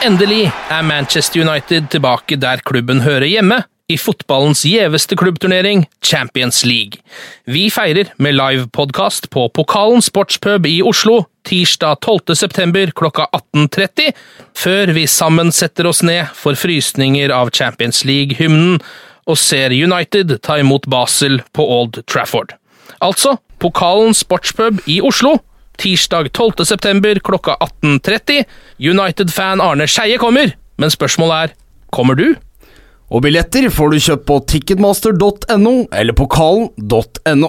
Endelig er Manchester United tilbake der klubben hører hjemme, i fotballens gjeveste klubbturnering, Champions League. Vi feirer med livepodkast på Pokalen sportspub i Oslo tirsdag 12. september klokka 18.30, før vi sammen setter oss ned for frysninger av Champions League-hymnen og ser United ta imot Basel på Old Trafford. Altså Pokalen sportspub i Oslo tirsdag 12. september klokka 18.30. United-fan Arne Skeie kommer, men spørsmålet er kommer du? Og billetter får du kjøpt på ticketmaster.no eller pokalen.no.